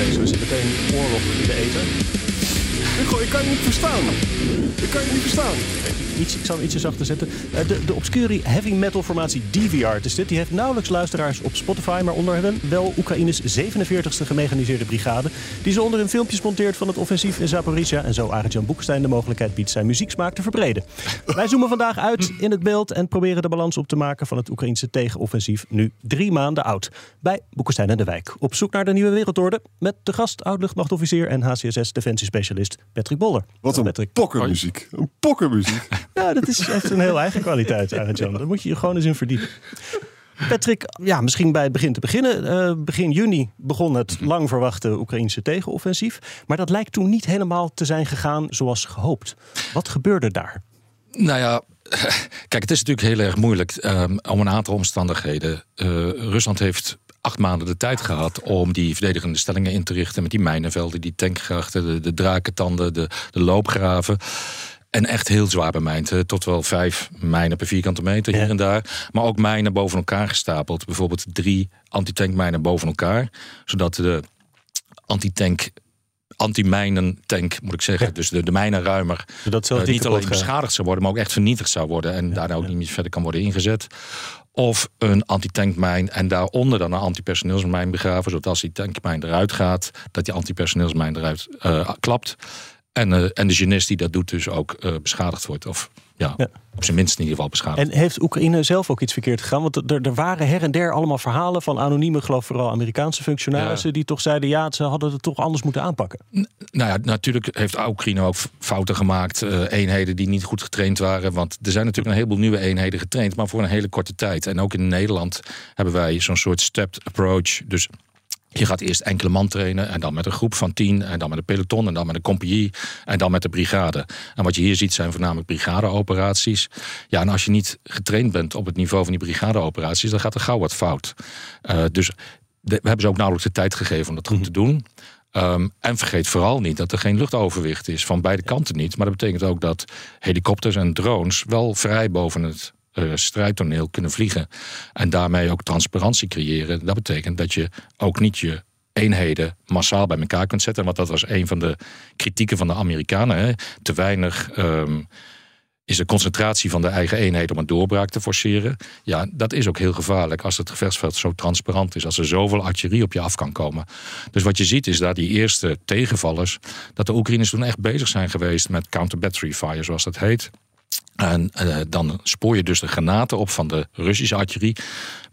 Zo zit meteen oorlog in de eten. Ik kan je niet verstaan. Ik kan je niet verstaan. Iets, ik zal hem ietsje zachter zetten. Uh, de, de obscure heavy metal formatie DVR is dit. Die heeft nauwelijks luisteraars op Spotify, maar onder hen wel Oekraïnes 47e gemechaniseerde brigade. Die ze onder hun filmpjes monteert van het offensief in Zaporizhia. En zo Arend-Jan Boekenstein de mogelijkheid biedt zijn muzieksmaak te verbreden. Wij zoomen vandaag uit in het beeld en proberen de balans op te maken van het Oekraïnse tegenoffensief. Nu drie maanden oud. Bij Boekenstein en de Wijk. Op zoek naar de nieuwe wereldorde. Met de gast oud-luchtmachtofficier en HCSS defensiespecialist Patrick Boller. Wat een Patrick. pokkermuziek. Een pokkermuziek. Ja, dat is echt een heel eigen kwaliteit, Arend-Jan. Daar moet je je gewoon eens in verdiepen. Patrick, ja, misschien bij het begin te beginnen. Uh, begin juni begon het lang verwachte Oekraïnse tegenoffensief. Maar dat lijkt toen niet helemaal te zijn gegaan zoals gehoopt. Wat gebeurde daar? Nou ja, kijk, het is natuurlijk heel erg moeilijk um, om een aantal omstandigheden. Uh, Rusland heeft acht maanden de tijd gehad om die verdedigende stellingen in te richten. Met die mijnenvelden, die tankgrachten, de, de drakentanden, de, de loopgraven. En echt heel zwaar bemijnd. Tot wel vijf mijnen per vierkante meter hier en daar. Maar ook mijnen boven elkaar gestapeld. Bijvoorbeeld drie antitankmijnen boven elkaar. Zodat de antitank anti-mijnentank, moet ik zeggen. Dus de, de mijnenruimer Zodat uh, niet alleen beschadigd zou worden, maar ook echt vernietigd zou worden. En ja, daarna ook ja. niet meer verder kan worden ingezet. Of een antitankmijn en daaronder dan een antipersoneelsmijn begraven. Zodat als die tankmijn eruit gaat, dat die antipersoneelsmijn eruit uh, klapt. En, uh, en de genist die dat doet dus ook uh, beschadigd wordt. Of ja, ja, op zijn minst in ieder geval beschadigd. En heeft Oekraïne zelf ook iets verkeerd gegaan? Want er, er waren her en der allemaal verhalen van anonieme, geloof vooral Amerikaanse functionarissen... Ja. die toch zeiden, ja, ze hadden het toch anders moeten aanpakken. N nou ja, natuurlijk heeft Oekraïne ook fouten gemaakt. Uh, eenheden die niet goed getraind waren. Want er zijn natuurlijk een heleboel nieuwe eenheden getraind... maar voor een hele korte tijd. En ook in Nederland hebben wij zo'n soort stepped approach. Dus je gaat eerst enkele man trainen en dan met een groep van tien... en dan met een peloton en dan met een compagnie en dan met de brigade. En wat je hier ziet zijn voornamelijk brigadeoperaties. Ja, en als je niet getraind bent op het niveau van die brigadeoperaties... dan gaat er gauw wat fout. Uh, dus we hebben ze ook nauwelijks de tijd gegeven om dat goed te doen... Um, en vergeet vooral niet dat er geen luchtoverwicht is. Van beide kanten niet. Maar dat betekent ook dat helikopters en drones wel vrij boven het uh, strijdtoneel kunnen vliegen. En daarmee ook transparantie creëren. Dat betekent dat je ook niet je eenheden massaal bij elkaar kunt zetten. Want dat was een van de kritieken van de Amerikanen. Hè. Te weinig um, is de concentratie van de eigen eenheid om een doorbraak te forceren. Ja, dat is ook heel gevaarlijk als het gevechtsveld zo transparant is. Als er zoveel artillerie op je af kan komen. Dus wat je ziet is dat die eerste tegenvallers... dat de Oekraïners toen echt bezig zijn geweest met counter-battery fire, zoals dat heet. En uh, dan spoor je dus de granaten op van de Russische artillerie.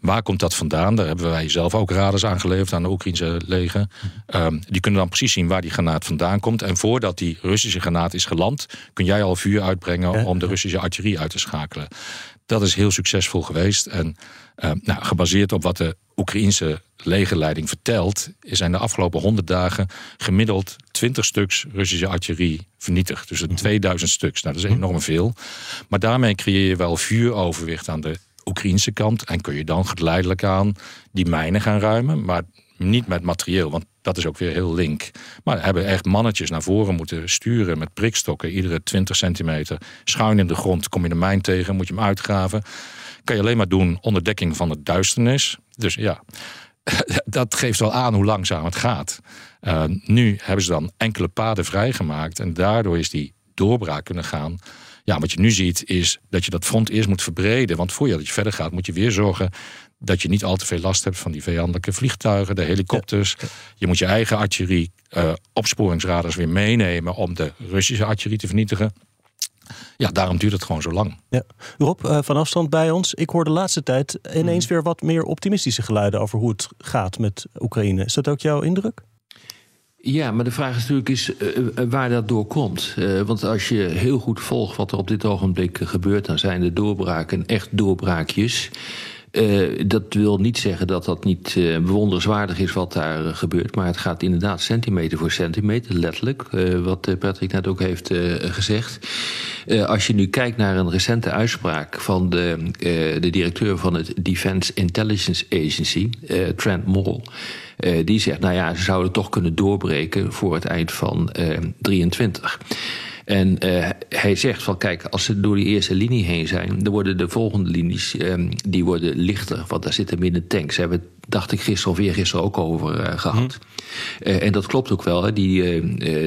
Waar komt dat vandaan? Daar hebben wij zelf ook radars aangeleverd aan de Oekraïnse leger. Um, die kunnen dan precies zien waar die granaat vandaan komt. En voordat die Russische granaat is geland, kun jij al vuur uitbrengen om de Russische artillerie uit te schakelen. Dat is heel succesvol geweest. En uh, nou, gebaseerd op wat de Oekraïense legerleiding vertelt, zijn de afgelopen 100 dagen gemiddeld 20 stuks Russische artillerie vernietigd. Dus 2000 stuks. Nou, dat is enorm veel. Maar daarmee creëer je wel vuuroverwicht aan de Oekraïnse kant. En kun je dan geleidelijk aan die mijnen gaan ruimen. Maar niet met materieel, want dat is ook weer heel link. Maar hebben echt mannetjes naar voren moeten sturen met prikstokken. Iedere 20 centimeter schuin in de grond. Kom je de mijn tegen, moet je hem uitgraven. Kan je alleen maar doen onder dekking van de duisternis. Dus ja, dat geeft wel aan hoe langzaam het gaat. Uh, nu hebben ze dan enkele paden vrijgemaakt. En daardoor is die doorbraak kunnen gaan. Ja, wat je nu ziet is dat je dat front eerst moet verbreden. Want voor je dat je verder gaat, moet je weer zorgen dat je niet al te veel last hebt van die vijandelijke vliegtuigen, de helikopters. Ja. Je moet je eigen artillerie, uh, opsporingsradars weer meenemen om de Russische artillerie te vernietigen. Ja, daarom duurt het gewoon zo lang. Ja. Rob, uh, van afstand bij ons. Ik hoor de laatste tijd ineens mm. weer wat meer optimistische geluiden over hoe het gaat met Oekraïne. Is dat ook jouw indruk? Ja, maar de vraag is natuurlijk is, uh, waar dat door komt. Uh, want als je heel goed volgt wat er op dit ogenblik gebeurt, dan zijn de doorbraken echt doorbraakjes. Uh, dat wil niet zeggen dat dat niet uh, bewonderenswaardig is wat daar uh, gebeurt. Maar het gaat inderdaad centimeter voor centimeter, letterlijk. wat Patrick net ook heeft gezegd. als je nu kijkt naar een recente uitspraak van de, de directeur van het Defense Intelligence Agency, Trent Moll. die zegt, nou ja, ze zouden toch kunnen doorbreken voor het eind van 23. En uh, hij zegt van kijk, als ze door die eerste linie heen zijn, dan worden de volgende linies um, die worden lichter, want daar zitten minder tanks. Ze hebben dacht ik gisteren of eergisteren ook over uh, gehad. Hm. Uh, en dat klopt ook wel. Hè. Die,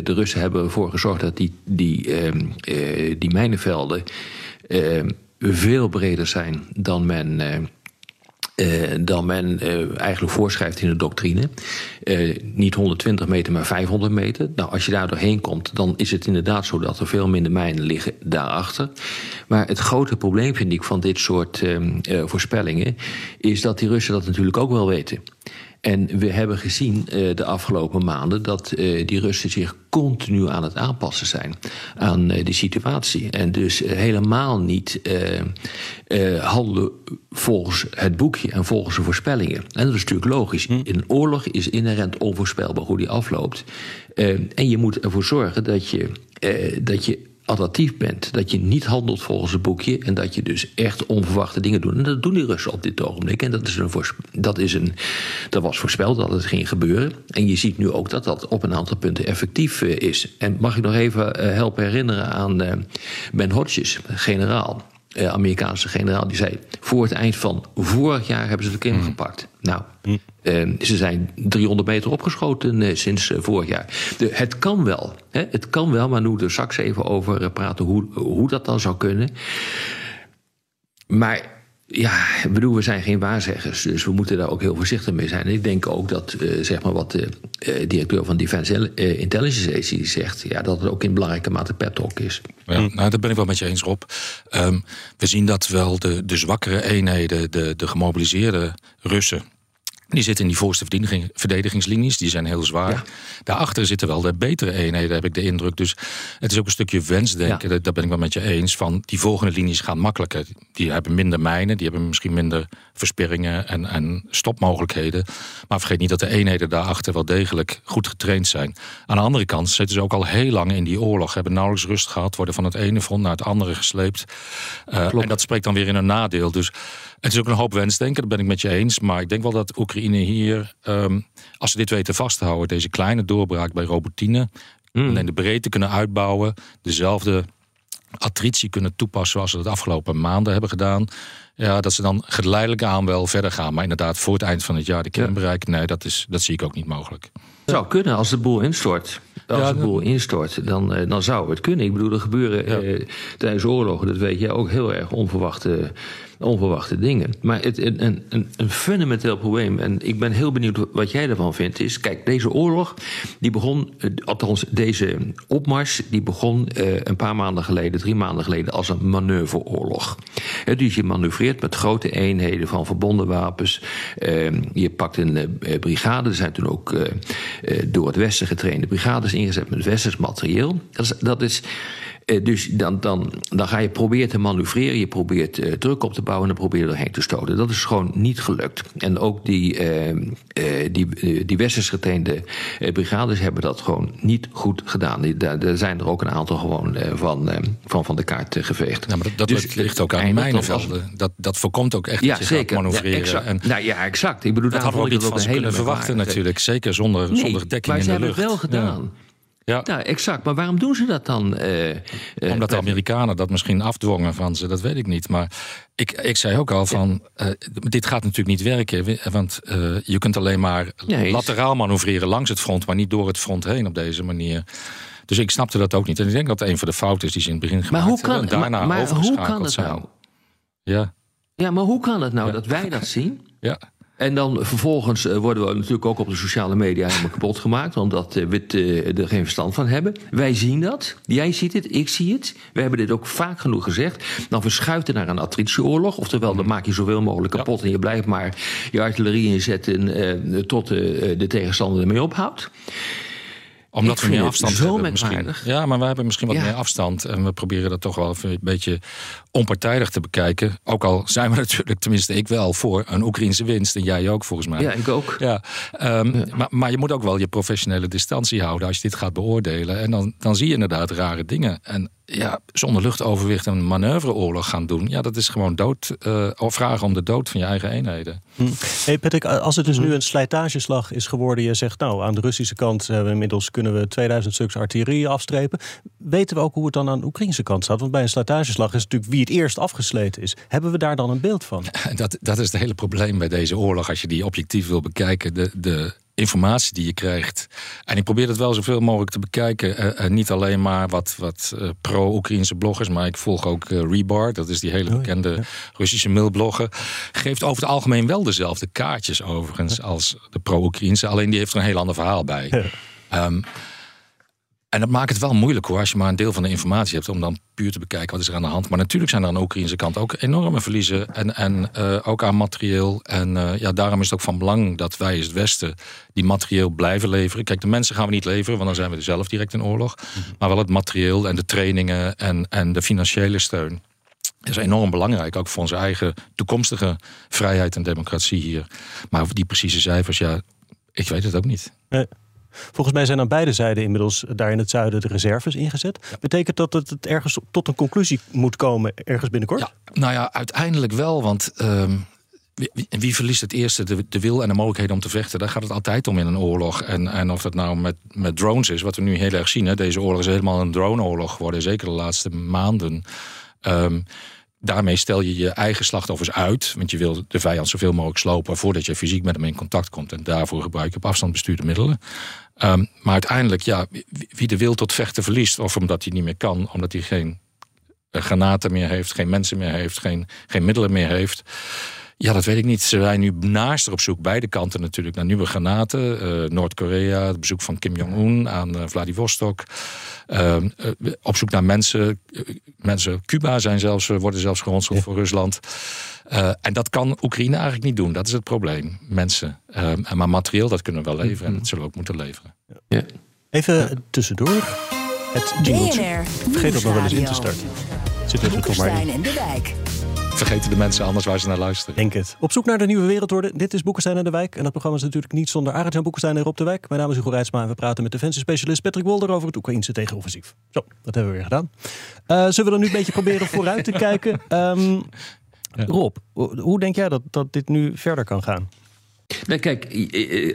de Russen hebben ervoor gezorgd dat die, die, ehm, die mijnenvelden ehm, veel breder zijn dan men uh, dan men uh, eigenlijk voorschrijft in de doctrine. Uh, niet 120 meter, maar 500 meter. Nou, als je daar doorheen komt, dan is het inderdaad zo dat er veel minder mijnen liggen daarachter. Maar het grote probleem, vind ik, van dit soort voorspellingen, is dat die Russen dat natuurlijk ook wel weten. En we hebben gezien uh, de afgelopen maanden dat uh, die Russen zich continu aan het aanpassen zijn aan uh, die situatie. En dus helemaal niet handelen volgens het boekje en volgens de voorspellingen. En dat is natuurlijk logisch. Hm. In een oorlog is inherent onvoorspelbaar hoe die afloopt. en je moet ervoor zorgen dat je, dat je adaptief bent. Dat je niet handelt volgens het boekje en dat je dus echt onverwachte dingen doet. En dat doen die Russen op dit ogenblik. En dat, is een dat, is een, dat was voorspeld dat het ging gebeuren. En je ziet nu ook dat dat op een aantal punten effectief uh, is. En mag ik nog even uh, helpen herinneren aan uh, Ben Hodges, generaal. Uh, Amerikaanse generaal, die zei: voor het eind van vorig jaar hebben ze de Krim mm. gepakt. Nou, mm. uh, ze zijn 300 meter opgeschoten uh, sinds vorig jaar. De, het kan wel, hè, het kan wel, maar nu er straks even over praten hoe, hoe dat dan zou kunnen. Maar ja, ik bedoel, we zijn geen waarzeggers, dus we moeten daar ook heel voorzichtig mee zijn. En ik denk ook dat, uh, zeg maar, wat de uh, directeur van Defense Intelligence Agency zegt, ja, dat het ook in belangrijke mate pep talk is. Ja, nou, daar ben ik wel met je eens, Rob. Um, we zien dat wel de, de zwakkere eenheden, de, de gemobiliseerde Russen, die zitten in die voorste verdedigingslinies, die zijn heel zwaar. Daarachter zitten wel de betere eenheden, heb ik de indruk. Dus het is ook een stukje wensdenken, ja. daar ben ik wel met je eens. Van die volgende linies gaan makkelijker. Die hebben minder mijnen, die hebben misschien minder versperringen en, en stopmogelijkheden. Maar vergeet niet dat de eenheden daarachter wel degelijk goed getraind zijn. Aan de andere kant zitten ze ook al heel lang in die oorlog, hebben nauwelijks rust gehad, worden van het ene front naar het andere gesleept. Uh, en dat spreekt dan weer in een nadeel. Dus het is ook een hoop wensdenken, dat ben ik met je eens. Maar ik denk wel dat Oekraïne hier, um, als ze dit weten vasthouden, deze kleine doorbraak bij Robotine, mm. en de breedte kunnen uitbouwen, dezelfde attritie kunnen toepassen zoals ze het de afgelopen maanden hebben gedaan. Ja, dat ze dan geleidelijk aan wel verder gaan. Maar inderdaad, voor het eind van het jaar de kern bereiken, nee, dat, is, dat zie ik ook niet mogelijk. Het zou kunnen als de boel instort. Als ja, de boel instort, dan, eh, dan zou het kunnen. Ik bedoel, er gebeuren ja. eh, tijdens oorlogen, dat weet je ook heel erg onverwachte onverwachte dingen. Maar het, een, een, een, fundamenteel probleem, en ik ben heel benieuwd wat jij ervan vindt, is: kijk, deze oorlog, die begon, eh, althans deze opmars, die begon uh, een paar maanden geleden, drie maanden geleden, als een manoeuvreoorlog. He, dus je manoeuvreert met grote eenheden van verbonden wapens. Uh, je pakt een uh, brigade, er zijn toen ook door het Westen getrainde brigades ingezet met westers materieel. Dat is. Dat is eh, dus dan, dan, dan ga je proberen te manoeuvreren, je probeert uh, druk op te bouwen en dan probeer je erheen te stoten. Dat is gewoon niet gelukt. En ook die, uh, die, die westers getrainde brigades hebben dat gewoon niet goed gedaan. Die, daar, zijn er ook een aantal gewoon van, van, van de kaart geveegd. Maar dat, dat dus, ligt ook aan mijnenvelden. Dat, dat voorkomt ook echt ja, dat je zeker. gaat manoeuvreren. Ja, exact. En, nou ja, exact. Ik bedoel, dat hadden we ook niet van kunnen verwachten natuurlijk. Zeker zonder, nee, zonder dekking in de lucht. Maar ze hebben het wel gedaan. Ja. Ja. Nou, exact. Maar waarom doen ze dat dan? Uh, uh, Omdat de Amerikanen dat misschien afdwongen van ze, dat weet ik niet. Maar ik, ik zei ook al van, uh, dit gaat natuurlijk niet werken. Want je kunt alleen maar nee, lateraal manoeuvreren langs het front, maar niet door het front heen op deze manier. Dus ik snapte dat ook niet. En ik denk dat een van de fouten is die ze in het begin gemaakt maar hoe kan, hebben. En daarna maar, maar hoe kan het zijn. nou? Ja. ja, maar hoe kan het nou ja. dat wij dat zien? Ja. En dan vervolgens eh, worden we natuurlijk ook op de sociale media helemaal kapot gemaakt, omdat eh, we eh, er geen verstand van hebben. Wij zien dat. Jij ziet het, ik zie het. We hebben dit ook vaak genoeg gezegd. Dan verschuift het naar een attritieoorlog. Oftewel, dan maak je zoveel mogelijk kapot ja. en je blijft maar je artillerie inzetten uh, tot uh, de tegenstander ermee ophoudt. Omdat Ik we meer afstand zo hebben misschien. Ja, maar we hebben misschien wat Ja. meer afstand. En we proberen dat toch wel even een beetje onpartijdig te bekijken. Ook al zijn we natuurlijk, tenminste ik wel, voor een Oekraïnse winst. En jij ook volgens mij. Ja, ik ook. Ja, ehm, Maar, maar je moet ook wel je professionele distantie houden als je dit gaat beoordelen. En dan, dan zie je inderdaad rare dingen. En ja, zonder luchtoverwicht een manoeuvreoorlog gaan doen. Ja, dat is gewoon dood. eh, of vragen om de dood van je eigen eenheden. Hey Patrick, als het dus nu een slijtageslag is geworden, je zegt nou aan de Russische kant hebben we inmiddels kunnen we 2000 stuks artillerie afstrepen. Weten we ook hoe het dan aan de Oekraïnse kant staat? Want bij een slijtageslag is natuurlijk wie het eerst afgesleten is. Hebben we daar dan een beeld van? Dat, dat is het hele probleem bij deze oorlog. Als je die objectief wil bekijken. De, de informatie die je krijgt. En ik probeer het wel zoveel mogelijk te bekijken. Eh, eh, niet alleen maar wat, wat eh, pro-Oekraïnse bloggers. Maar ik volg ook Rebar. Dat is die hele ja, bekende Russische mailblogger. Geeft over het algemeen wel dezelfde kaartjes overigens. Als de pro-Oekraïnse. Alleen die heeft er een heel ander verhaal bij. Ja. Ehm, en dat maakt het wel moeilijk hoor, als je maar een deel van de informatie hebt, om dan puur te bekijken wat is er aan de hand. Maar natuurlijk zijn er aan de Oekraïnse kant ook enorme verliezen. En, en eh, ook aan materieel. En eh, ja, daarom is het ook van belang dat wij als het Westen die materieel blijven leveren. Kijk, de mensen gaan we niet leveren, want dan zijn we er zelf direct in oorlog. Maar wel het materieel en de trainingen en, en de financiële steun. Dat is enorm belangrijk, ook voor onze eigen toekomstige vrijheid en democratie hier. Maar die precieze cijfers, ja, ik weet het ook niet. Volgens mij zijn aan beide zijden inmiddels daar in het zuiden de reserves ingezet. Betekent dat het het ergens tot een conclusie moet komen ergens binnenkort? Ja, nou ja, uiteindelijk wel. Want ehm, wie, verliest het eerste de, de wil en de mogelijkheden om te vechten? Daar gaat het altijd om in een oorlog. En, en of dat nou met, met drones is, wat we nu heel erg zien. Hè, deze oorlog is helemaal een droneoorlog geworden. Zeker de laatste maanden. Ehm, daarmee stel je je eigen slachtoffers uit. Want je wil de vijand zoveel mogelijk slopen voordat je fysiek met hem in contact komt. En daarvoor gebruik je op afstand bestuurde middelen. Ehm, maar uiteindelijk, ja, wie, de wil tot vechten verliest, of omdat hij niet meer kan, omdat hij geen eh, granaten meer heeft, geen mensen meer heeft, geen, geen middelen meer heeft. Ja, dat weet ik niet. Ze zijn nu naaster op zoek, beide kanten natuurlijk, naar nieuwe granaten. Eh, Noord-Korea, het bezoek van Kim Jong-un aan eh, Vladivostok. Ehm, eh, op zoek naar mensen. Mensen Cuba zijn zelfs, worden zelfs geronseld voor Rusland. Eh, en dat kan Oekraïne eigenlijk niet doen. Dat is het probleem. Mensen. Ehm, en maar materieel, dat kunnen we wel leveren. En dat zullen we ook moeten leveren. Ja. Even tussendoor. Het jingletje. Vergeet dat nog wel eens in te starten. Zit er toch maar in. De Wijk. Vergeten de mensen anders waar ze naar luisteren. Denk het. Op zoek naar de nieuwe wereldorde. Dit is Boekenstein en de Wijk. En dat programma is natuurlijk niet zonder Arend-Jan Boekenstein en Rob de Wijk. Mijn naam is Hugo Reitsma en we praten met defensiespecialist Patrick Wolder over het Oekraïnse tegenoffensief. Zo, dat hebben we weer gedaan. Eh, zullen we dan nu een beetje proberen vooruit te kijken? Ehm, Rob, hoe hoe denk jij dat, dat dit nu verder kan gaan? Nou, kijk,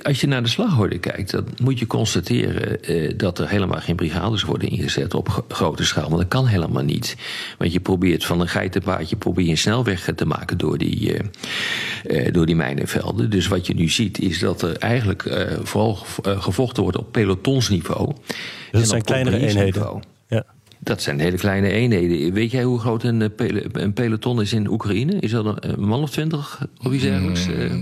als je naar de slagorde kijkt, dan moet je constateren eh, dat er helemaal geen brigades worden ingezet op gro- grote schaal. Want dat kan helemaal niet. Want je probeert van een geitenpaadje probeer je een snelweg te maken door die, eh, eh, door die mijnenvelden. Dus wat je nu ziet, is dat er eigenlijk eh, vooral eh, gevochten wordt op pelotonsniveau. Dus en dat zijn op kleinere eenheden. Dat zijn hele kleine eenheden. Weet jij hoe groot een, eh, een peloton is in Oekraïne? Is dat een, man of twintig of iets dergelijks? Eh,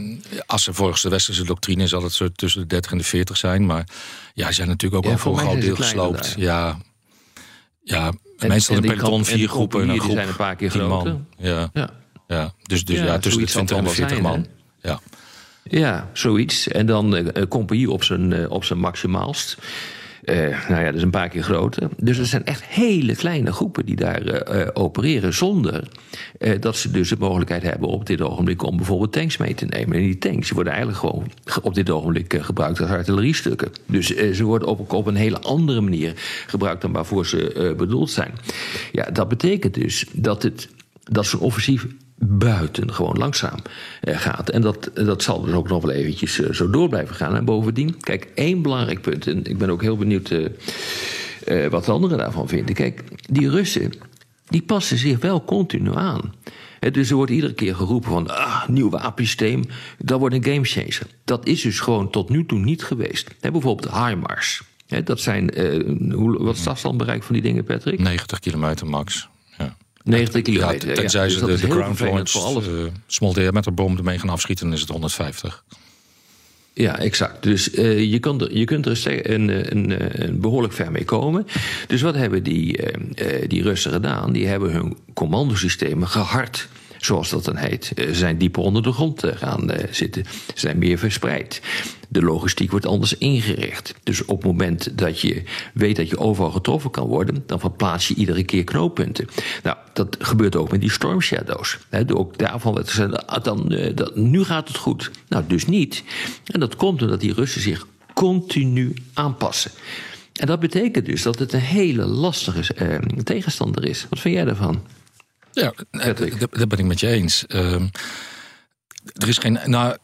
Als ze volgens de westerse doctrine zal het zo tussen de 30 en de 40 zijn. Maar ja, ze zijn natuurlijk ook Ja, wel voor een groot deel gesloopt. Ja, ja En- meestal en een peloton, kamp- vier groepen en een groep. die zijn een paar keer groter. Ja, ja. ja. Dus, dus ja, Ja, tussen de zoiets zal 20 en de het wel 40 zijn, man. Ja. Ja, zoiets. En dan eh, een compagnie op zijn, eh, op zijn maximaalst. Eh, nou ja, dat is een paar keer groter. Dus het zijn echt hele kleine groepen die daar eh, eh, opereren. Zonder dat ze dus de mogelijkheid hebben op dit ogenblik om bijvoorbeeld tanks mee te nemen. En die tanks worden eigenlijk gewoon ge- op dit ogenblik gebruikt als artilleriestukken. Dus ze worden op, op een hele andere manier gebruikt dan waarvoor ze bedoeld zijn. Ja, dat betekent dus dat het dat zo'n offensief buitengewoon langzaam eh, gaat. En dat, dat zal dus ook nog wel eventjes eh, zo door blijven gaan. En bovendien, kijk, één belangrijk punt... en ik ben ook heel benieuwd eh, wat de anderen daarvan vinden. Kijk, die Russen, die passen zich wel continu aan. Dus er wordt iedere keer geroepen van... ah, nieuw wapensysteem, dat wordt een gamechanger. Dat is dus gewoon tot nu toe niet geweest. Bijvoorbeeld HIMARS. Dat zijn, hoe, wat is het afstandbereik van die dingen, Patrick? 90 kilometer max. Ja. 90 Ja, kilometer. ja. tenzij Dus ze de, de vervelend launch, small diameter bom ermee gaan afschieten, dan is het 150. Ja, exact. Dus eh, je, kunt er, je kunt er een, eh, een, een, behoorlijk ver mee komen. Dus wat hebben die, eh, eh, die Russen gedaan? Die hebben hun commandosystemen gehard. Zoals dat dan heet. Ze zijn dieper onder de grond gaan zitten. Ze zijn meer verspreid. De logistiek wordt anders ingericht. Dus op het moment dat je weet dat je overal getroffen kan worden, dan verplaats je iedere keer knooppunten. Nou, dat gebeurt ook met die storm shadows. ook daarvan werd gezegd, dan, dat, nu gaat het goed. Nou, dus niet. En dat komt omdat die Russen zich continu aanpassen. En dat betekent dus dat het een hele lastige eh, tegenstander is. Wat vind jij daarvan? Ja, dat ben ik met je eens. Uh, er is geen. Nou,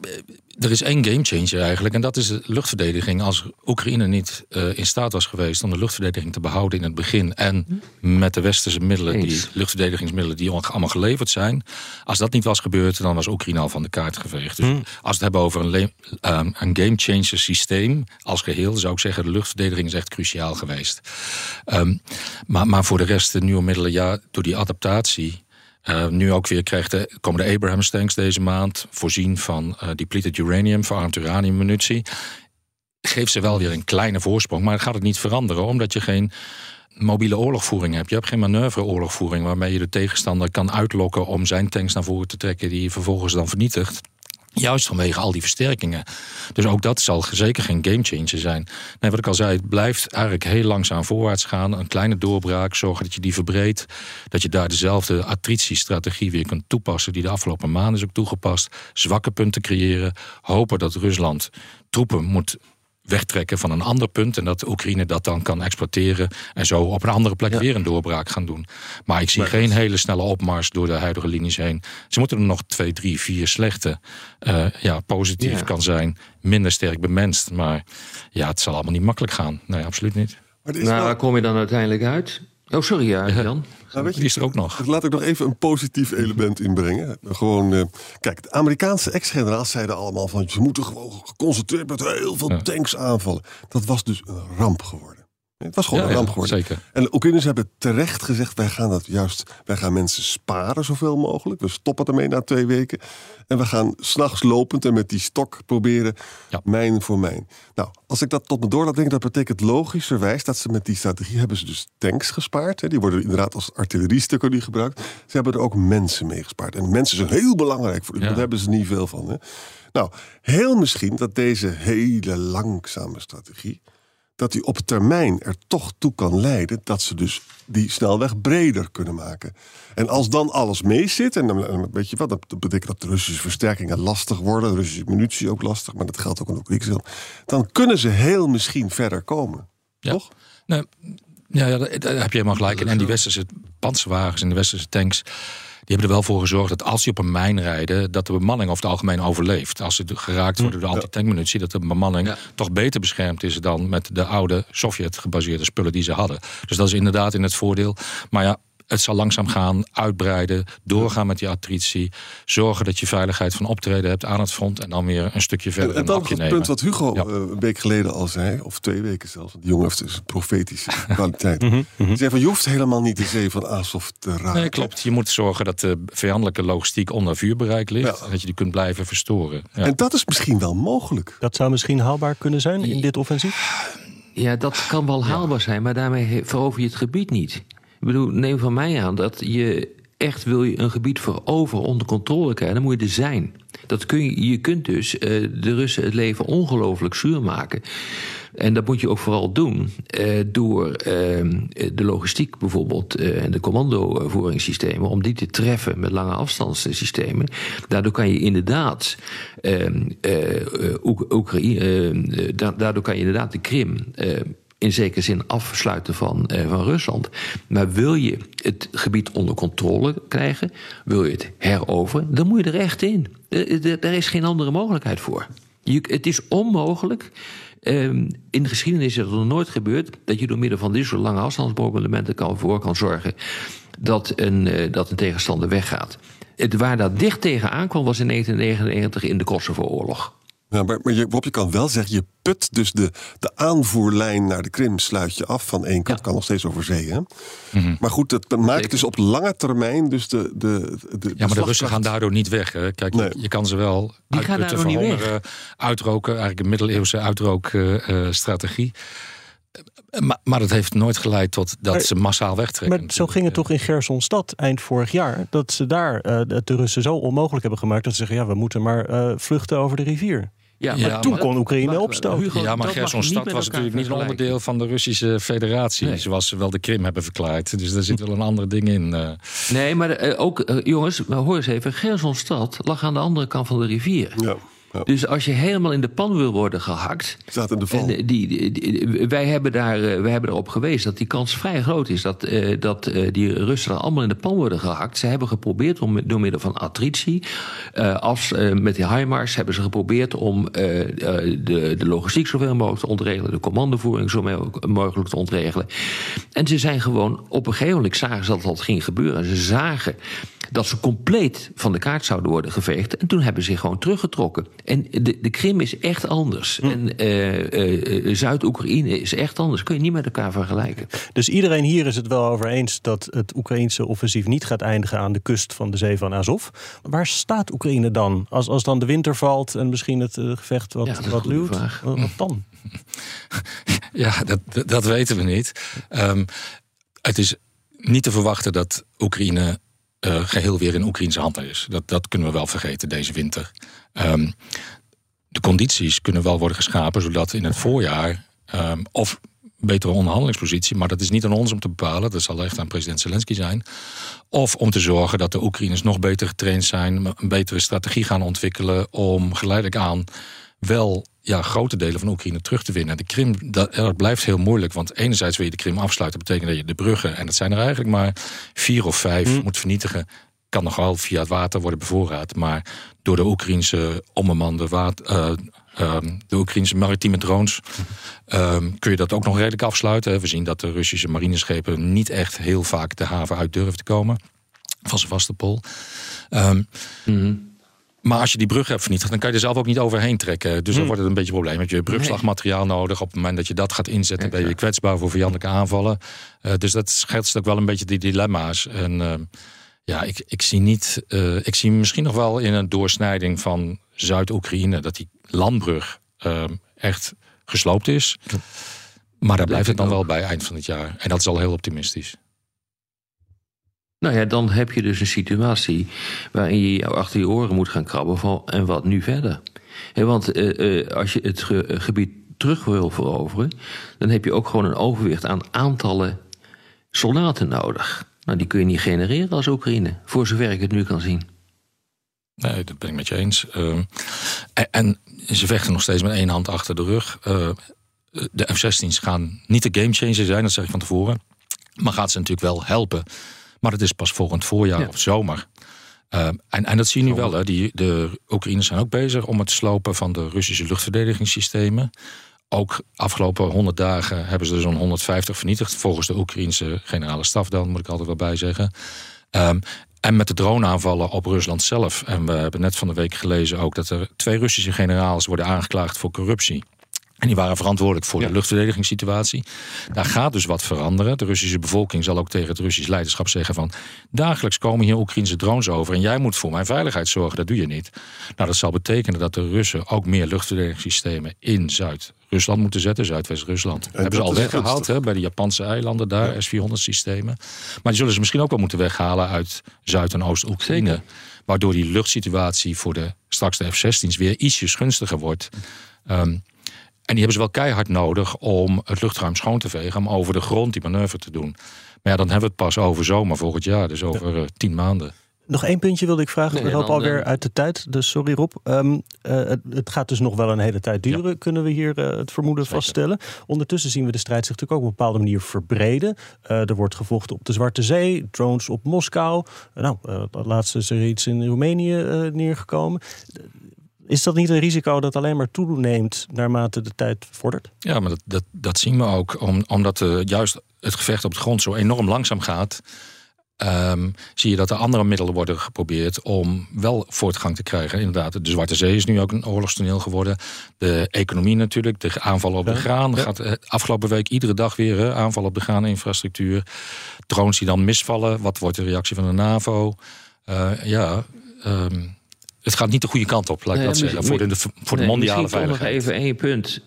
er is één gamechanger eigenlijk. En dat is de luchtverdediging. Als Oekraïne niet uh, in staat was geweest om de luchtverdediging te behouden in het begin. En met de westerse middelen, die luchtverdedigingsmiddelen die allemaal geleverd zijn. Als dat niet was gebeurd, dan was Oekraïne al van de kaart geveegd. Dus hmm. als we het hebben over een, um, een gamechanger systeem als geheel, zou ik zeggen, de luchtverdediging is echt cruciaal geweest. Um, maar, maar voor de rest, de nieuwe middelen, ja, door die adaptatie. Uh, nu ook weer krijgt de, komen de Abrams tanks deze maand, voorzien van uh, depleted uranium, verarmd uraniummunitie. Geeft ze wel weer een kleine voorsprong, maar gaat het niet veranderen, omdat je geen mobiele oorlogvoering hebt. Je hebt geen manoeuvreoorlogvoering waarmee je de tegenstander kan uitlokken om zijn tanks naar voren te trekken, die je vervolgens dan vernietigt. Juist vanwege al die versterkingen. Dus ook dat zal zeker geen gamechanger zijn. Nee, wat ik al zei, het blijft eigenlijk heel langzaam voorwaarts gaan. Een kleine doorbraak, zorgen dat je die verbreedt. Dat je daar dezelfde attritiestrategie weer kunt toepassen... die de afgelopen maanden is ook toegepast. Zwakke punten creëren. Hopen dat Rusland troepen moet wegtrekken van een ander punt. En dat Oekraïne dat dan kan exploiteren. En zo op een andere plek weer een doorbraak gaan doen. Maar ik zie geen hele snelle opmars door de huidige linies heen. Ze moeten er nog twee, drie, vier slechte. Uh, ja, positief kan zijn. Minder sterk bemenst. Maar ja, het zal allemaal niet makkelijk gaan. Nee, absoluut niet. nou, waar kom je dan uiteindelijk uit? Oh, sorry, ja, Jan. Nou, weet je, die is er ook nog. Laat ik nog even een positief element inbrengen. Gewoon, uh, kijk, de Amerikaanse ex-generaals zeiden allemaal van... ze moeten gewoon geconcentreerd met heel veel tanks aanvallen. Dat was dus een ramp geworden. Het was gewoon een ramp geworden. zeker. En de Oekraïners hebben terecht gezegd: wij gaan dat juist, wij gaan mensen sparen zoveel mogelijk. We stoppen ermee na twee weken. En we gaan s'nachts lopend en met die stok proberen ja. mijn voor mijn. Nou, als ik dat tot me door laat denken, dat betekent logischerwijs dat ze met die strategie hebben ze dus tanks gespaard. Hè. Die worden inderdaad als artilleriestukken die gebruikt. Ze hebben er ook mensen mee gespaard. En mensen zijn heel belangrijk voor u. Daar hebben ze niet veel van. Hè. Nou, heel misschien dat deze hele langzame strategie dat die op termijn er toch toe kan leiden dat ze dus die snelweg breder kunnen maken. En als dan alles mee zit, en dan weet je wat, dat betekent dat de Russische versterkingen lastig worden, de Russische munitie ook lastig, maar dat geldt ook in Oekraïne, dan kunnen ze heel misschien verder komen. Ja. Toch? Nee, ja, daar heb je helemaal gelijk in. En die westerse panzerwagens en de westerse tanks hebben er wel voor gezorgd dat als ze op een mijn rijden, dat de bemanning over het algemeen overleeft. Als ze geraakt hm. worden door de antitankmunitie, dat de bemanning toch beter beschermd is dan met de oude Sovjet-gebaseerde spullen die ze hadden. Dus dat is inderdaad in het voordeel. Maar ja, het zal langzaam gaan, uitbreiden, doorgaan met die attritie. Zorgen dat je veiligheid van optreden hebt aan het front. En dan weer een stukje verder. En, en dan het punt wat Hugo eh, een week geleden al zei, of twee weken zelfs. Die jongen heeft dus een profetische kwaliteit. mm zei van je hoeft helemaal niet de zee van Azov te raken. Nee, klopt. Je moet zorgen dat de vijandelijke logistiek onder vuurbereik ligt. En dat je die kunt blijven verstoren. Ja. En dat is misschien wel mogelijk. Dat zou misschien haalbaar kunnen zijn in dit offensief? Ja, dat kan wel haalbaar zijn, maar daarmee verover je het gebied niet. Ik bedoel, neem van mij aan dat je echt wil je een gebied veroveren onder controle krijgen, dan moet je er zijn. Dat kun je, je kunt dus uh, de Russen het leven ongelooflijk zuur maken. En dat moet je ook vooral doen uh, door uh, de logistiek bijvoorbeeld en de commandovoeringssystemen, om die te treffen met lange afstandssystemen. Daardoor kan je inderdaad Oekraïne, daardoor kan je inderdaad de Krim in zekere zin afsluiten van, eh, van Rusland. Maar wil je het gebied onder controle krijgen, wil je het heroveren, dan moet je er echt in. Daar is geen andere mogelijkheid voor. Je, het is onmogelijk. Um, in de geschiedenis is het nog nooit gebeurd dat je door middel van dit soort lange afstandsbombardementen kan, voor kan zorgen dat een, uh, dat een tegenstander weggaat. Het, waar dat dicht tegen aankwam was in 1999 in de Kosovo-oorlog. Ja, maar, maar je, Rob, je kan wel zeggen, je put dus de, de aanvoerlijn naar de Krim sluit je af van één kant. Kan nog steeds over zee, hè? Mhm. Maar goed, dat maakt dus op lange termijn dus de... de, de ja, maar de Russen gaan daardoor niet weg. Hè? Kijk, je, kan ze wel Die uitputten, verhongeren, uitroken. Eigenlijk een middeleeuwse uitrookstrategie. Uh, Maar, maar het heeft nooit geleid tot dat Maar- ze massaal wegtrekken. Maar zo ging het toch in Gersonstad eind vorig jaar. Dat ze daar eh, de Russen zo onmogelijk hebben gemaakt. Dat ze zeggen, ja, we moeten maar eh, vluchten over de rivier. Ja, Ja, maar Toen maar- kon Oekraïne Wacht, opstoten. Hugo, Ja, maar Gersonstad was natuurlijk niet een onderdeel van de Russische federatie. Nee. Zoals ze wel de Krim hebben verklaard. Dus daar zit wel een ander ding in. eh. Nee, maar eh, ook, eh, jongens, maar hoor eens even. Gersonstad lag aan de andere kant van de rivier. Ja, ja. Dus als je helemaal in de pan wil worden gehakt. staat in de val. En eh, die, die- die- wij, hebben daar, eh, wij hebben erop geweest dat die kans vrij groot is dat, eh, dat die Russen er allemaal in de pan worden gehakt. Ze hebben geprobeerd om door middel van attritie, als, met die HIMARS, hebben ze geprobeerd om de, de logistiek zoveel mogelijk te ontregelen, de commandovoering zo mo- mogelijk te ontregelen. En ze zijn gewoon, op een gegeven moment zagen ze dat dat ging gebeuren. Ze zagen dat ze compleet van de kaart zouden worden geveegd. En toen hebben ze zich gewoon teruggetrokken. En de, de Krim is echt anders. En eh, eh, eh, Zuid-Oekraïne is echt anders. Kun je niet met elkaar vergelijken. Dus iedereen hier is het wel over eens dat het Oekraïnse offensief niet gaat eindigen aan de kust van de zee van Azov. Waar staat Oekraïne dan? Als, als dan de winter valt en misschien het gevecht wat, Ja, wat luwt, wat wat dan? Ja, dat, dat, dat weten we niet. Ehm, het is niet te verwachten dat Oekraïne eh, geheel weer in Oekraïnse handen is. Dat, dat kunnen we wel vergeten deze winter. Ehm, de condities kunnen wel worden geschapen zodat in het voorjaar ehm, of betere onderhandelingspositie, maar dat is niet aan ons om te bepalen. Dat zal echt aan president Zelensky zijn. Of om te zorgen dat de Oekraïners nog beter getraind zijn, een betere strategie gaan ontwikkelen om geleidelijk aan wel ja, grote delen van Oekraïne terug te winnen. De Krim, dat, dat blijft heel moeilijk, want enerzijds wil je de Krim afsluiten, dat betekent dat je de bruggen, en dat zijn er eigenlijk maar vier of vijf, moet vernietigen. Kan nog wel via het water worden bevoorraad, maar door de Oekraïnse onbemande water, eh, ehm, de Oekraïnse maritieme drones ehm, kun je dat ook nog redelijk afsluiten. We zien dat de Russische marineschepen niet echt heel vaak de haven uit durven te komen van Sevastopol. Ehm, maar als je die brug hebt vernietigd, dan kan je er zelf ook niet overheen trekken. Dus dan wordt het een beetje een probleem. Want je brugslagmateriaal nodig. Op het moment dat je dat gaat inzetten, ben je kwetsbaar voor vijandelijke aanvallen. Eh, dus dat schetst ook wel een beetje die dilemma's. En ehm, ja, ik, ik zie niet. eh, ik zie misschien nog wel in een doorsnijding van Zuid-Oekraïne dat die landbrug echt gesloopt is. Maar daar blijft het dan wel bij eind van het jaar. En dat is al heel optimistisch. Nou ja, dan heb je dus een situatie waarin je achter je oren moet gaan krabben van en wat nu verder. Want eh, eh, als je het ge- gebied terug wil veroveren, dan heb je ook gewoon een overwicht aan aantallen soldaten nodig. Nou, die kun je niet genereren als Oekraïne, voor zover ik het nu kan zien. Nee, dat ben ik met je eens. Ehm, en, en ze vechten nog steeds met één hand achter de rug. Eh, de F-16's gaan niet de gamechanger zijn, dat zeg ik van tevoren. Maar gaat ze natuurlijk wel helpen. Maar het is pas volgend voorjaar Ja. of zomer. Ehm, en, en dat zie je nu wel. Hè. Die, de Oekraïners zijn ook bezig om het slopen van de Russische luchtverdedigingssystemen. Ook afgelopen 100 dagen hebben ze er zo'n 150 vernietigd. Volgens de Oekraïnse generale staf dan, moet ik altijd wel bij zeggen. Ehm, en met de droneaanvallen op Rusland zelf. En we hebben net van de week gelezen ook dat er twee Russische generaals worden aangeklaagd voor corruptie. En die waren verantwoordelijk voor de luchtverdedigingssituatie. Daar gaat dus wat veranderen. De Russische bevolking zal ook tegen het Russisch leiderschap zeggen van... dagelijks komen hier Oekraïnse drones over... en jij moet voor mijn veiligheid zorgen, dat doe je niet. Nou, dat zal betekenen dat de Russen ook meer luchtverdedigingssystemen... in Zuid-Rusland moeten zetten, Zuidwest-Rusland. Hebben ze al weggehaald hè, bij de Japanse eilanden daar, S-400-systemen. Maar die zullen ze misschien ook wel moeten weghalen uit Zuid- en Oost-Oekraïne. Waardoor die luchtsituatie voor de, straks de F-16's weer ietsjes gunstiger wordt... Ehm, en die hebben ze wel keihard nodig om het luchtruim schoon te vegen, om over de grond die manoeuvre te doen. Maar ja, dan hebben we het pas over zomer volgend jaar, dus over eh, tien maanden. Nog één puntje wilde ik vragen. Nee, we lopen alweer eh, uit de tijd, dus sorry Rob. Ehm, eh, het, het gaat dus nog wel een hele tijd duren, kunnen we hier eh, het vermoeden vaststellen. Ondertussen zien we de strijd zich natuurlijk ook op een bepaalde manier verbreden. Eh, er wordt gevochten op de Zwarte Zee, drones op Moskou. Nou, eh, laatst is er iets in Roemenië eh, neergekomen. Is dat niet een risico dat alleen maar toeneemt naarmate de tijd vordert? Ja, maar dat, dat, dat zien we ook, om, omdat juist het gevecht op de grond zo enorm langzaam gaat. ehm, zie je dat er andere middelen worden geprobeerd om wel voortgang te krijgen. Inderdaad, de Zwarte Zee is nu ook een oorlogstoneel geworden. De economie natuurlijk, de aanvallen op de graan. Gaat eh, afgelopen week iedere dag weer hè, aanvallen op de graaninfrastructuur. Drones die dan misvallen. Wat wordt de reactie van de NAVO? Eh, ja, ehm, het gaat niet de goede kant op, laat ik Nee, dat zeggen. Voor de, voor de Nee, mondiale misschien toch veiligheid. nog even één punt.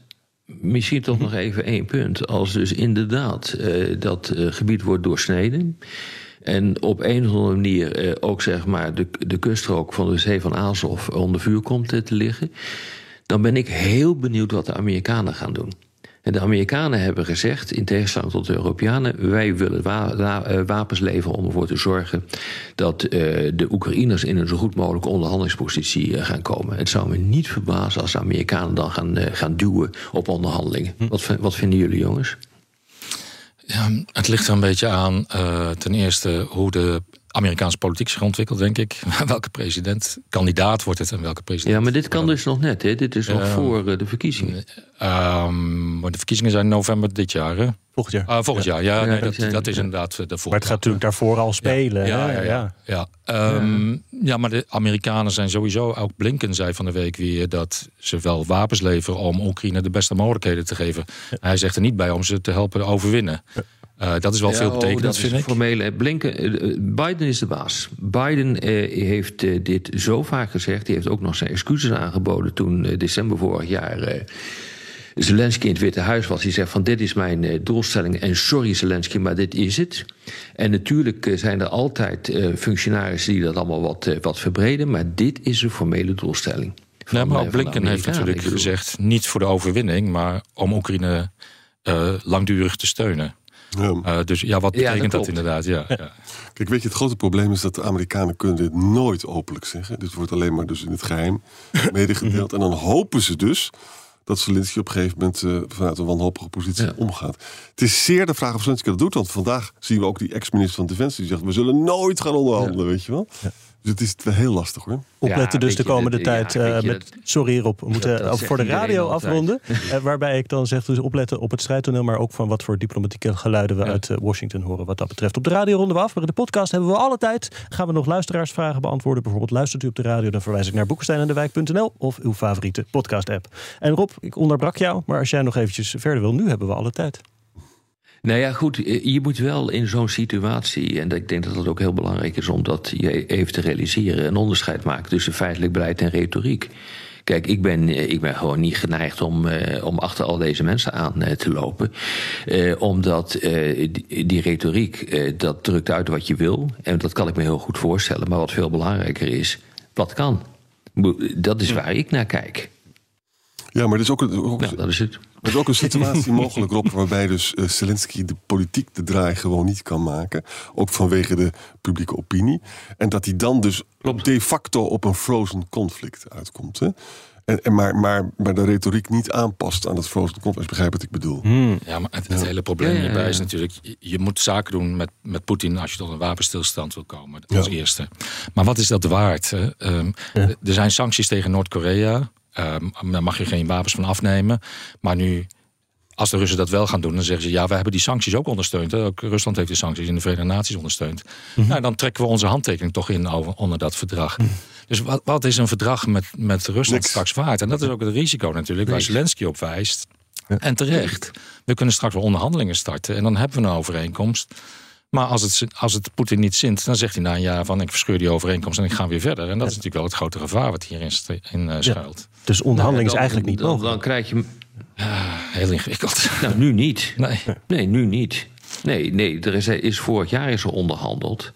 misschien toch nog even één punt. Als dus inderdaad uh, dat uh, gebied wordt doorsneden. En op een of andere manier uh, ook zeg maar de, de kuststrook van de zee van Azov onder vuur komt te liggen. Dan ben ik heel benieuwd wat de Amerikanen gaan doen. En de Amerikanen hebben gezegd, in tegenstelling tot de Europeanen, wij willen wa wa wapens leveren om ervoor te zorgen dat uh, de Oekraïners in een zo goed mogelijke onderhandelingspositie uh, gaan komen. Het zou me niet verbazen als de Amerikanen dan gaan, uh, gaan duwen op onderhandelingen. Hm. Wat, wat vinden jullie, jongens? Ja, het ligt er een beetje aan, ten eerste, hoe de Amerikaanse politiek zich ontwikkelt, denk ik. welke president, kandidaat wordt het en welke president. Ja, maar dit kan dus nog net, hè? Dit is nog uh, voor de verkiezingen. Um, de verkiezingen zijn november dit jaar, hè? Volgend jaar. Uh, volgend ja. jaar, ja. ja nee, dat, zijn, dat, is inderdaad de Maar het gaat natuurlijk daarvoor al spelen. Ja, ja, ja. ja, ja. Um, ja. maar de Amerikanen zijn sowieso... Ook Blinken zei van de week weer dat ze wel wapens leveren... om Oekraïne de beste mogelijkheden te geven. Hij zegt er niet bij om ze te helpen overwinnen. Uh, dat is wel ja, veel betekenend, oh, vind ik. Formele, Blinken, uh, Biden is de baas. Biden uh, heeft dit zo vaak gezegd. Die heeft ook nog zijn excuses aangeboden toen december vorig jaar... Zelensky in het Witte Huis was. Die zegt van dit is mijn doelstelling en sorry Zelensky, maar dit is het. En natuurlijk zijn er altijd functionarissen die dat allemaal wat, wat verbreden. Maar dit is een formele doelstelling. Van, nee, maar Blinken heeft natuurlijk gezegd niet voor de overwinning... maar om Oekraïne langdurig te steunen. Ja. Uh, dus ja, wat betekent ja, dat, dat, inderdaad? Ja, ja, Kijk, weet je, het grote probleem is dat de Amerikanen kunnen dit nooit openlijk zeggen. Dit wordt alleen maar dus in het geheim medegedeeld. en dan hopen ze dus dat Zelensky op een gegeven moment uh, vanuit een wanhopige positie ja. omgaat. Het is zeer de vraag of Zelensky dat doet. Want vandaag zien we ook die ex-minister van Defensie die zegt... we zullen nooit gaan onderhandelen, weet je wel. Dus het is wel heel lastig hoor. Opletten ja, dus de komende de, tijd. Ja, uh, met, sorry Rob, we moeten dat, dat voor de radio afronden. uh, waarbij ik dan zeg, dus opletten op het strijdtoneel... maar ook van wat voor diplomatieke geluiden we ja. uit uh, Washington horen wat dat betreft. Op de radio ronden we af, maar in de podcast hebben we alle tijd. Gaan we nog luisteraarsvragen beantwoorden. Bijvoorbeeld luistert u op de radio, dan verwijs ik naar boekensteinendewijk.nl... of uw favoriete podcast-app. En Rob, ik onderbrak jou, maar als jij nog eventjes verder wil... nu hebben we alle tijd. Nou ja, goed, je moet wel in zo'n situatie, en ik denk dat dat ook heel belangrijk is om dat je even te realiseren, een onderscheid maken tussen feitelijk beleid en retoriek. Kijk, ik ben, ik ben gewoon niet geneigd om, uh, om achter al deze mensen aan uh, te lopen. Uh, omdat die, die, retoriek, dat drukt uit wat je wil. En dat kan ik me heel goed voorstellen. Maar wat veel belangrijker is, wat kan. Dat is waar ik naar kijk. Ja, maar er is ook, een, ook, ja, dat is het. Er is ook een situatie mogelijk, Rob, waarbij dus uh, Zelensky de politiek de draai gewoon niet kan maken. Ook vanwege de publieke opinie. En dat hij dan dus Klopt. de facto op een frozen conflict uitkomt. Hè? En, en maar, maar, maar de retoriek niet aanpast aan het frozen conflict. Begrijp wat ik bedoel? Hmm. Ja, maar het, het ja. hele probleem hierbij ja, ja, is natuurlijk... je moet zaken doen met, met Poetin als je tot een wapenstilstand wil komen. Als eerste. Maar wat is dat waard? Um, er zijn sancties tegen Noord-Korea... Um, daar mag je geen wapens van afnemen. Maar nu, als de Russen dat wel gaan doen, dan zeggen ze: ja, we hebben die sancties ook ondersteund. Ook Rusland heeft die sancties in de Verenigde Naties ondersteund. Mm-hmm. Nou, dan trekken we onze handtekening toch in over, onder dat verdrag. Mm. Dus wat, wat, is een verdrag met, met Rusland Niks. straks waard? En dat is ook het risico natuurlijk waar Zelensky op wijst. Ja. En terecht. We kunnen straks wel onderhandelingen starten en dan hebben we een overeenkomst. Maar als het, als het Poetin niet zint, dan zegt hij na een jaar van ik verscheur die overeenkomst en ik ga weer verder. En dat is natuurlijk wel het grote gevaar wat hierin in, uh, schuilt. Ja. Dus onderhandeling nou, dan, is eigenlijk niet dan, mogelijk. Dan krijg je. Uh, heel ingewikkeld. Nou, nu niet. Nee, nee nu niet. Nee, nee er is, is vorig jaar is er onderhandeld.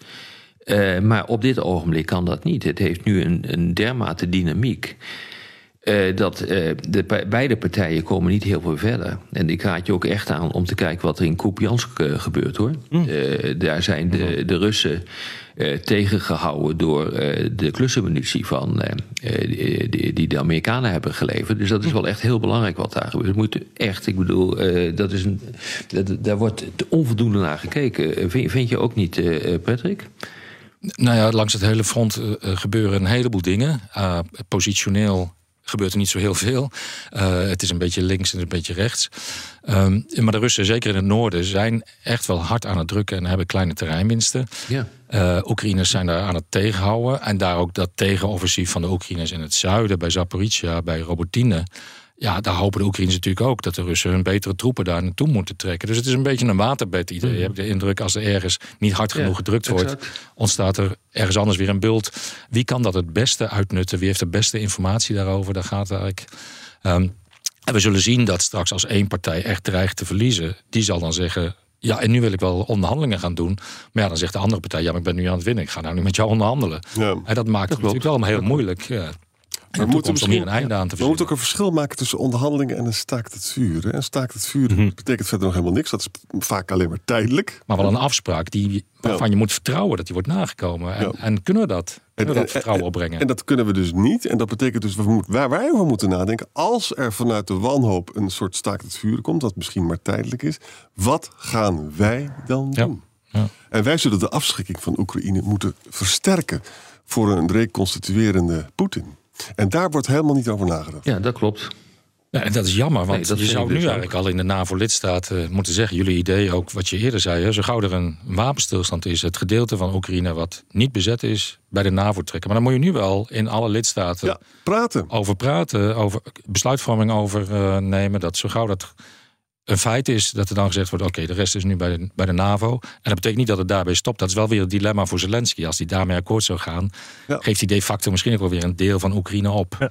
Uh, maar op dit ogenblik kan dat niet. Het heeft nu een, een dermate dynamiek. Uh, dat uh, de beide partijen komen niet heel veel verder. En ik raad je ook echt aan om te kijken wat er in Kupiansk uh, gebeurt hoor. Mm. daar zijn de, de Russen tegengehouden door de klussenmunitie van, die, die, de Amerikanen hebben geleverd. Dus dat is wel echt heel belangrijk wat daar gebeurt. moet echt, ik bedoel, dat is een, dat, daar wordt onvoldoende naar gekeken. Vind, vind je ook niet, Patrick? Nou ja, langs het hele front gebeuren een heleboel dingen. positioneel gebeurt er niet zo heel veel. Uh, het is een beetje links en een beetje rechts. Um, maar de Russen, zeker in het noorden, zijn echt wel hard aan het drukken en hebben kleine terreinwinsten. Ja. Uh, Oekraïners zijn daar aan het tegenhouden. En daar ook dat tegenoffensief van de Oekraïners in het zuiden, bij Zaporizhia, bij Robotine. Ja, daar hopen de Oekraïners natuurlijk ook dat de Russen hun betere troepen daar naartoe moeten trekken. Dus het is een beetje een waterbed idee. Mm. Je hebt de indruk als er ergens niet hard genoeg ja, gedrukt exact. wordt, ontstaat er ergens anders weer een bult. Wie kan dat het beste uitnutten? Wie heeft de beste informatie daarover? Daar gaat het eigenlijk. Um, En we zullen zien dat straks als één partij echt dreigt te verliezen, die zal dan zeggen. Ja, en nu wil ik wel onderhandelingen gaan doen. Maar ja, dan zegt de andere partij: Ja, maar ik ben nu aan het winnen. Ik ga nou nu met jou onderhandelen. Ja. En dat maakt het natuurlijk wel heel moeilijk. Ja. We En moeten, een einde aan te we moeten ook een verschil maken tussen onderhandelingen en een staakt het vuren. En staakt het vuren Mhm. betekent verder nog helemaal niks. Dat is vaak alleen maar tijdelijk. Maar wel een afspraak die, waarvan je moet vertrouwen dat die wordt nagekomen. En, Ja. en kunnen we dat? Kunnen we dat en- vertrouwen en- opbrengen? En dat kunnen we dus niet. En dat betekent dus we moeten, waar wij over moeten nadenken. Als er vanuit de wanhoop een soort staakt het vuren komt, wat misschien maar tijdelijk is. Wat gaan wij dan Ja. doen? Ja. En wij zullen de afschrikking van Oekraïne moeten versterken voor een reconstituerende Poetin. En daar wordt helemaal niet over nagedacht. Ja, dat klopt. Ja, en dat is jammer, want Nee, dat je zou nu dus ook. eigenlijk al in de NAVO-lidstaten moeten zeggen... jullie idee, ook wat je eerder zei, hè, zo gauw er een wapenstilstand is... het gedeelte van Oekraïne wat niet bezet is, bij de NAVO trekken. Maar dan moet je nu wel in alle lidstaten Ja, praten. over praten... over besluitvorming over eh, nemen, dat zo gauw dat een feit is... dat er dan gezegd wordt, oké, de rest is nu bij de, bij de NAVO. En dat betekent niet dat het daarbij stopt. Dat is wel weer het dilemma voor Zelensky. Als hij daarmee akkoord zou gaan... Ja. geeft hij de facto misschien ook wel weer een deel van Oekraïne op...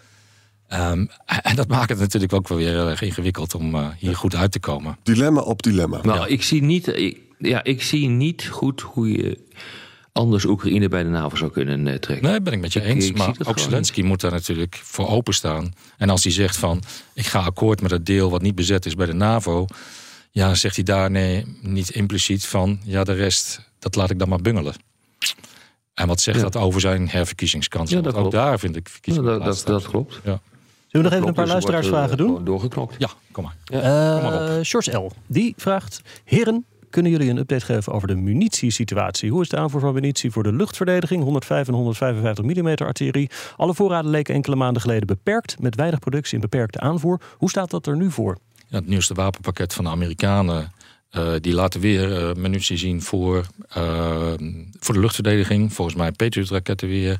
Ehm, en dat maakt het natuurlijk ook wel weer heel erg ingewikkeld om eh, hier goed uit te komen. Dilemma op dilemma. Maar ik, zie niet, ik, ja, ik zie niet goed hoe je anders Oekraïne bij de NAVO zou kunnen eh, trekken. Nee, ben ik met je Ik- eens. ik maar ook Zelensky moet daar natuurlijk voor openstaan. En als hij zegt van, ik ga akkoord met het deel wat niet bezet is bij de NAVO... ja, zegt hij daar nee, niet impliciet van... ja, de rest, dat laat ik dan maar bungelen. En wat zegt Ja. dat over zijn herverkiezingskansen? Ja, dat ook klopt. daar vind ik Ja, verkiezingen dat, dat, klopt. Ja. Zullen we nog even een paar dus er wordt, luisteraarsvragen eh, doen? gewoon Doorgeknokt. ja, kom maar. Eh maar Sjors L. Die vraagt: Heren, kunnen jullie een update geven over de munitiesituatie? Hoe is de aanvoer van munitie voor de luchtverdediging? 105 en 155 mm artillerie. Alle voorraden leken enkele maanden geleden beperkt, met weinig productie en beperkte aanvoer. Hoe staat dat er nu voor? Het nieuwste wapenpakket van de Amerikanen. eh, die laten weer eh, munitie zien voor, eh, voor de luchtverdediging. Volgens mij Patriot-raketten weer.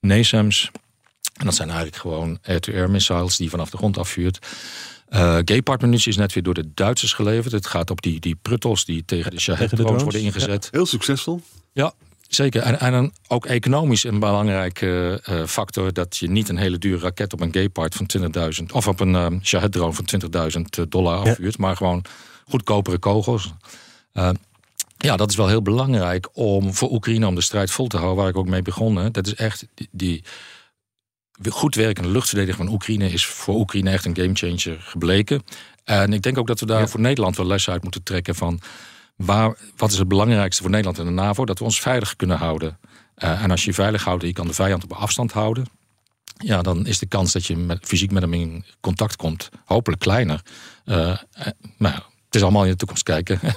NASAMS. En dat zijn eigenlijk gewoon air-to-air missiles die vanaf de grond afvuurt. Eh Gepard munitie is net weer door de Duitsers geleverd. Het gaat op die, die pruttels die tegen de Shahed-drones drones, worden ingezet. Heel succesvol. Ja, zeker. En, en dan ook economisch een belangrijke eh, factor... dat je niet een hele dure raket op een Gepard van 20.000... of op een um, Shahed-drone van 20.000 dollar afvuurt... maar gewoon goedkopere kogels. Eh, ja, dat is wel heel belangrijk om voor Oekraïne om de strijd vol te houden... waar ik ook mee begonnen. Dat is echt die... die goed werkende luchtverdediging van Oekraïne... is voor Oekraïne echt een gamechanger gebleken. En ik denk ook dat we daar voor Nederland wel les uit moeten trekken van... Waar, wat is het belangrijkste voor Nederland en de NAVO? Dat we ons veilig kunnen houden. Uh, en als je je veilig houdt en je kan de vijand op afstand houden... ja, dan is de kans dat je met, fysiek met hem in contact komt hopelijk kleiner. Uh, maar het is allemaal in de toekomst kijken.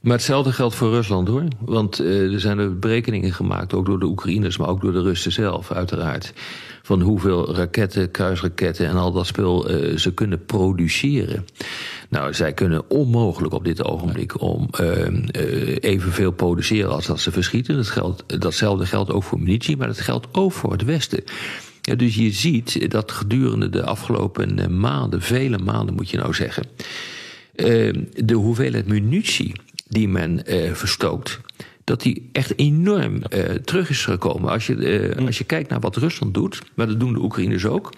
Maar hetzelfde geldt voor Rusland hoor. Want uh, er zijn er berekeningen gemaakt, ook door de Oekraïners, maar ook door de Russen zelf, uiteraard. Van hoeveel raketten, kruisraketten en al dat spul uh, ze kunnen produceren. Nou, zij kunnen onmogelijk op dit ogenblik om uh, evenveel produceren als dat ze verschieten. Dat geldt, datzelfde geldt ook voor munitie, maar dat geldt ook voor het Westen. Ja, dus je ziet dat gedurende de afgelopen maanden, vele maanden moet je nou zeggen, de hoeveelheid munitie die men verstookt, dat die echt enorm uh, terug is gekomen. Als je, uh, als je kijkt naar wat Rusland doet, maar dat doen de Oekraïners ook.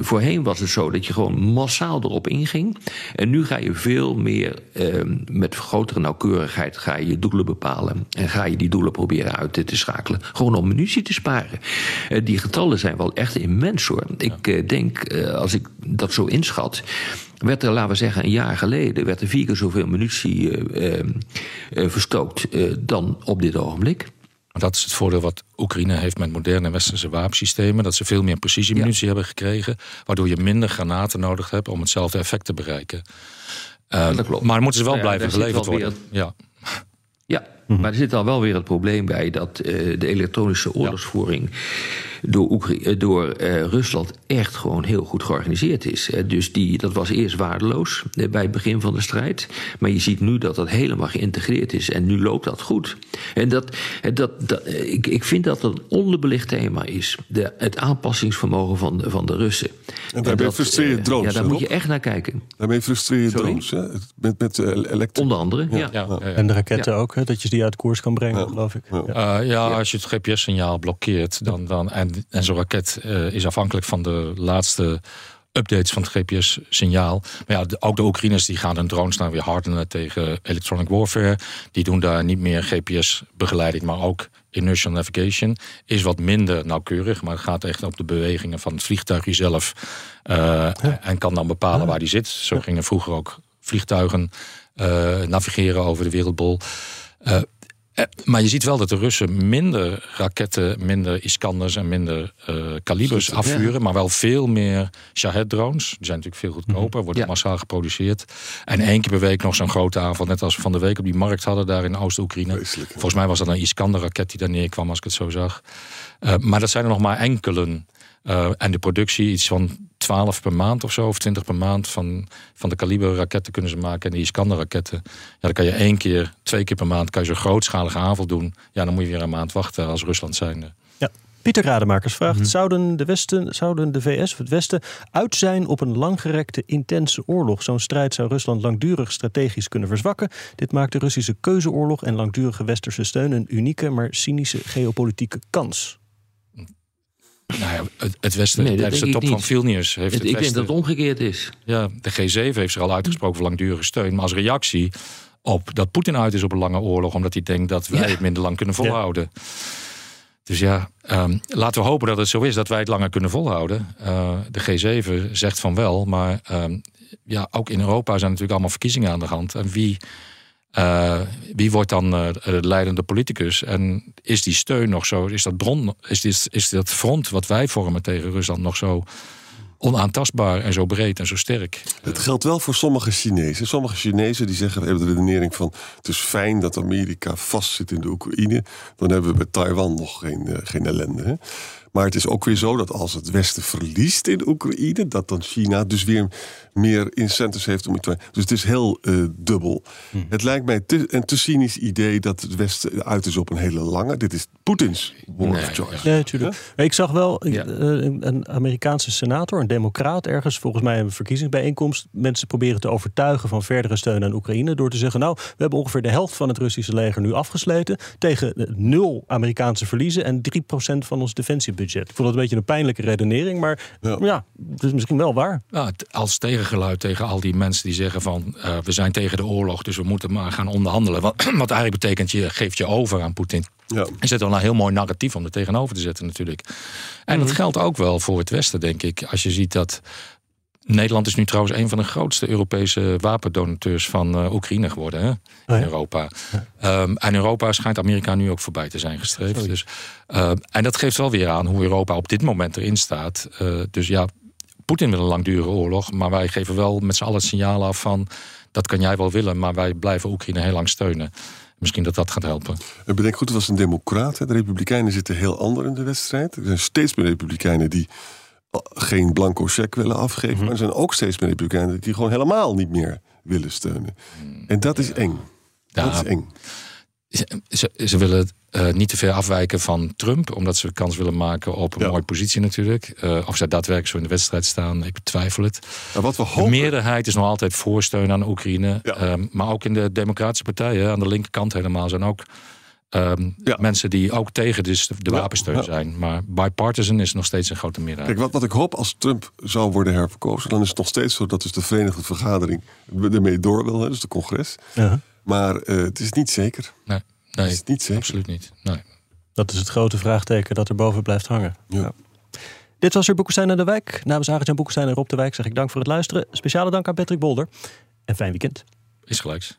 voorheen was het zo dat je gewoon massaal erop inging. En nu ga je veel meer met grotere nauwkeurigheid ga je, je doelen bepalen. En ga je die doelen proberen uit te schakelen. Gewoon om munitie te sparen. die getallen zijn wel echt immens hoor. Ik denk, als ik dat zo inschat werd er, laten we zeggen, een jaar geleden... werd er vier keer zoveel munitie uh, uh, verstookt uh, dan op dit ogenblik. Dat is het voordeel wat Oekraïne heeft met moderne westerse wapensystemen. Dat ze veel meer precisiemunitie ja. hebben gekregen. Waardoor je minder granaten nodig hebt om hetzelfde effect te bereiken. Ja, dat klopt. Maar moeten ze wel nou ja, blijven geleverd worden. Het... Ja. Ja, maar er zit dan wel weer het probleem bij dat uh, de elektronische oorlogsvoering ja. Door, Oekra door uh, Rusland echt gewoon heel goed georganiseerd is. Uh, dus die, dat was eerst waardeloos bij het begin van de strijd. Maar je ziet nu dat dat helemaal geïntegreerd is en nu loopt dat goed. En dat, dat, dat, ik, ik vind dat dat een onderbelicht thema is. De, het aanpassingsvermogen van de, van de Russen. En daarbij frustreer je drones. Ja, daar moet je echt naar kijken. Daarmee frustreer je drones. Hè? Met, met elektrisch. Onder andere, ja. ja. ja, ja en de raketten ook, hè? dat je die uit koers kan brengen, ja. geloof ik. Ja, ja. Ja als je het GPS-signaal blokkeert, dan, dan, en, en zo'n raket uh, is afhankelijk van de laatste updates van het GPS-signaal. Maar ja, ook de Oekraïners die gaan hun drones nou weer harden tegen electronic warfare. Die doen daar niet meer GPS-begeleiding, maar ook inertial navigation. Is wat minder nauwkeurig, maar het gaat echt op de bewegingen van het vliegtuig zelf. Uh, En kan dan bepalen waar die zit. Zo gingen vroeger ook vliegtuigen uh, navigeren over de wereldbol. Uh, eh, maar je ziet wel dat de Russen minder raketten, minder Iskanders en minder uh, kalibers afvuren. Maar wel veel meer Shahed-drones. Die zijn natuurlijk veel goedkoper, mhm. worden massaal geproduceerd. En één keer per week nog zo'n grote aanval. Net als we van de week op die markt hadden daar in Oost-Oekraïne. Volgens mij was dat een Iskander-raket die daar neerkwam, als ik het zo zag. Uh, maar dat zijn er nog maar enkelen. Uh, en de productie, iets van 12 per maand of zo, of 20 per maand van, van de kaliber raketten kunnen ze maken. En die Iskander raketten, ja, dan kan je één keer, twee keer per maand, kan je zo'n grootschalige aanval doen. Ja, dan moet je weer een maand wachten als Rusland zijnde. Ja. Pieter Rademakers vraagt: mhm. zouden, de Westen, zouden de VS of het Westen uit zijn op een langgerekte, intense oorlog? Zo'n strijd zou Rusland langdurig strategisch kunnen verzwakken. Dit maakt de Russische keuzeoorlog en langdurige westerse steun een unieke, maar cynische geopolitieke kans. Nou ja, het, het Westen nee, tijdens de top van Vilnius heeft het, Ik denk dat het omgekeerd is. Ja, de G7 heeft zich al uitgesproken voor langdurige steun. Maar als reactie op dat Poetin uit is op een lange oorlog... omdat hij denkt dat wij het minder lang kunnen volhouden. Dus ja, um, laten we hopen dat het zo is dat wij het langer kunnen volhouden. Uh, de G7 zegt van wel, maar um, ja, ook in Europa zijn natuurlijk allemaal verkiezingen aan de hand. En wie uh, wie wordt dan uh, de leidende politicus? En is die steun nog zo? Is dat bron? Is, dit, is dat front wat wij vormen tegen Rusland nog zo onaantastbaar en zo breed en zo sterk? Het geldt wel voor sommige Chinezen. Sommige Chinezen die zeggen, hebben de redenering van... het is fijn dat Amerika vastzit in de Oekraïne. Dan hebben we bij Taiwan nog geen, uh, geen ellende. Hè? Maar het is ook weer zo dat als het Westen verliest in Oekraïne, dat dan China dus weer meer incentives heeft om het te. Dus het is heel uh, dubbel. Hm. Het lijkt mij te, een te cynisch idee dat het Westen uit is op een hele lange. Dit is Poetins war nee, of choice. Nee, natuurlijk. Ja? Ik zag wel ja. uh, een Amerikaanse senator, een democraat, ergens volgens mij een verkiezingsbijeenkomst, mensen proberen te overtuigen van verdere steun aan Oekraïne door te zeggen: Nou, we hebben ongeveer de helft van het Russische leger nu afgesleten tegen nul Amerikaanse verliezen en 3% van ons defensiebudget budget. Ik vond het een beetje een pijnlijke redenering, maar ja, ja het is misschien wel waar. Ja, als tegengeluid tegen al die mensen die zeggen van uh, we zijn tegen de oorlog, dus we moeten maar gaan onderhandelen. Wat, wat eigenlijk betekent je geeft je over aan Poetin. Ja. Je zet wel een heel mooi narratief om er tegenover te zetten natuurlijk. En dat mhm. geldt ook wel voor het Westen, denk ik. Als je ziet dat Nederland is nu trouwens een van de grootste Europese wapendonateurs van uh, Oekraïne geworden hè, in oh Europa. Um, en Europa schijnt Amerika nu ook voorbij te zijn gestreefd. Dus, uh, en dat geeft wel weer aan hoe Europa op dit moment erin staat. Uh, dus ja, Poetin wil een langdurige oorlog, maar wij geven wel met z'n allen het signaal af van dat kan jij wel willen, maar wij blijven Oekraïne heel lang steunen. Misschien dat dat gaat helpen. En bedenk goed, het was een democraat. Hè. De Republikeinen zitten heel anders in de wedstrijd. Er zijn steeds meer Republikeinen die geen blanco cheque willen afgeven. Mhm. Maar er zijn ook steeds meer republikeinen die gewoon helemaal niet meer willen steunen. En dat is eng. dat is eng. Ze, ze willen uh, niet te ver afwijken van Trump, omdat ze kans willen maken op een mooie positie natuurlijk. Uh, of zij daadwerkelijk zo in de wedstrijd staan, ik betwijfel het. wat we hopen... De meerderheid is nog altijd voor steun aan Oekraïne. Ja. Uh, maar ook in de democratische partijen, aan de linkerkant helemaal, zijn ook Um, ja. Mensen die ook tegen dus de wapensteun zijn. Maar bipartisan is nog steeds een grote meerderheid. Kijk, wat, wat ik hoop als Trump zou worden herverkozen... dan is het nog steeds zo dat dus de Verenigde Vergadering ermee door wil. Dus de congres. Maar uh, het is niet zeker. Nee, nee het is niet zeker. absoluut niet. Nee. Dat is het grote vraagteken dat er boven blijft hangen. Ja. Dit was er Boekenstein en de Wijk. Namens Arend Boekenstein en Rob de Wijk zeg ik dank voor het luisteren. Speciale dank aan Patrick Bolder. En fijn weekend. Is gelijks.